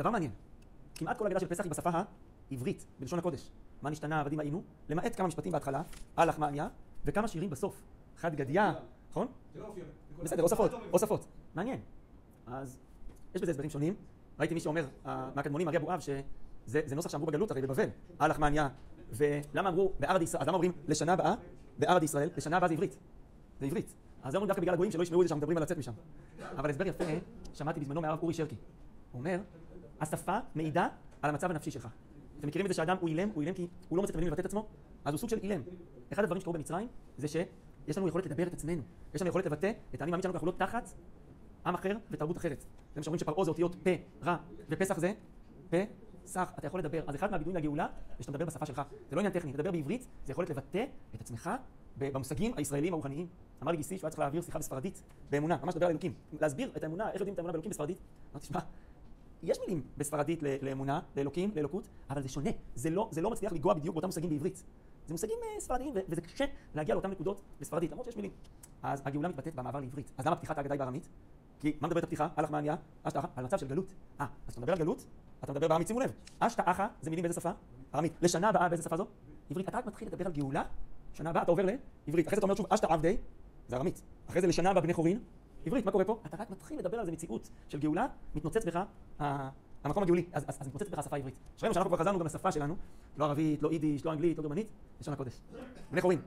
דבר מעניין, כמעט כל הגדה של פסח היא בשפה העברית, בלשון הקודש. מה נשתנה, עבדים היינו? למעט כמה משפטים בהתחלה, על לחמניה, וכמה שירים בסוף. חד גדיה, נכון? בסדר, הוספות, הוספות. מעניין. אז יש בזה הסברים שונים. ראיתי מי שאומר, מהקדמונים, ארי אבואב, שזה נוסח שאמרו בגלות, הרי בבבל, על לחמניה, ולמה אמרו בארד ישראל, אז למה אומרים לשנה הבאה, בארד ישראל, לשנה הבאה זה עברית. זה עברית. אז זה אומרים דווקא בגלל הגויים שלא ישמעו את זה שאנחנו מדברים על לצאת משם. אבל הסבר יפה, שמעתי בזמנו מהרב אורי שרקי. הוא אומר, השפה מעידה על המצב הנפשי שלך. אתם מכירים את זה שאדם הוא אילם, הוא אילם כי הוא לא מוצא את המילים לבטא את עצמו? אז הוא סוג של אילם. אחד הדברים שקרו במצרים זה שיש לנו יכולת לדבר את עצמנו. יש לנו יכולת לבטא את האני מאמין שלנו, אנחנו לא תחת עם אחר ותרבות אחרת. זה מה שאומרים שפרעה זה אותיות פה, רע, ופסח זה פה, סח. אתה יכול לדבר. אז אחד מהביטויים לגאולה זה שאתה מדבר בשפה שלך. זה לא עניין טכני, לדבר בעברית זה יכולת לבטא את עצמך במושגים הישראלים הרוחניים. אמר לי גיסי שהוא היה צריך להעביר שיחה בספרדית, באמונה, ממש לדבר על אלוקים. להסביר את האמונה, איך יודעים את האמונה באלוקים בספרדית. אמרתי, שמע, יש מילים בספרדית לאמונה, לאלוקים, לאלוקות, אבל זה שונה. זה לא, זה לא מצליח לנגוע בדיוק באותם מושגים בעברית. זה מושגים אה, ספרדיים, וזה קשה להגיע לאותן נקודות בספרדית, למרות שיש מילים. אז הגאולה מתבטאת במעבר לעברית. אז למה פתיחת ההגדה היא בארמית? כי מה מדברת הפתיחה? הלך מעניה, אשתא אחא, על מצב של גלות. אה, אז כשאתה מדבר על גלות, אתה מדבר בארמית, שימו לב. אשתא אחא זה מילים באיזה שפה? ארמית. לשנה הבאה באיזה שפה זו? עברית. אתה רק מתחיל לדבר על גאולה, שנה הבאה אתה עובר לעברית. אחרי זה אתה אומר שוב אשתא עבדי, זה ארמית. אחרי זה לשנה הבאה בני חורין, עברית. מה קורה פה? אתה רק מתחיל לדבר על זה מציאות של גאולה, מתנוצץ בך המקום הגאולי. אז, אז, אז מתנוצצת בך השפה העברית. שראינו שאנחנו כבר חזרנו גם לשפה שלנו, לא ערבית, לא יידיש, לא אנגלית, לא גרמנית, לשון הקודש. בני חורין.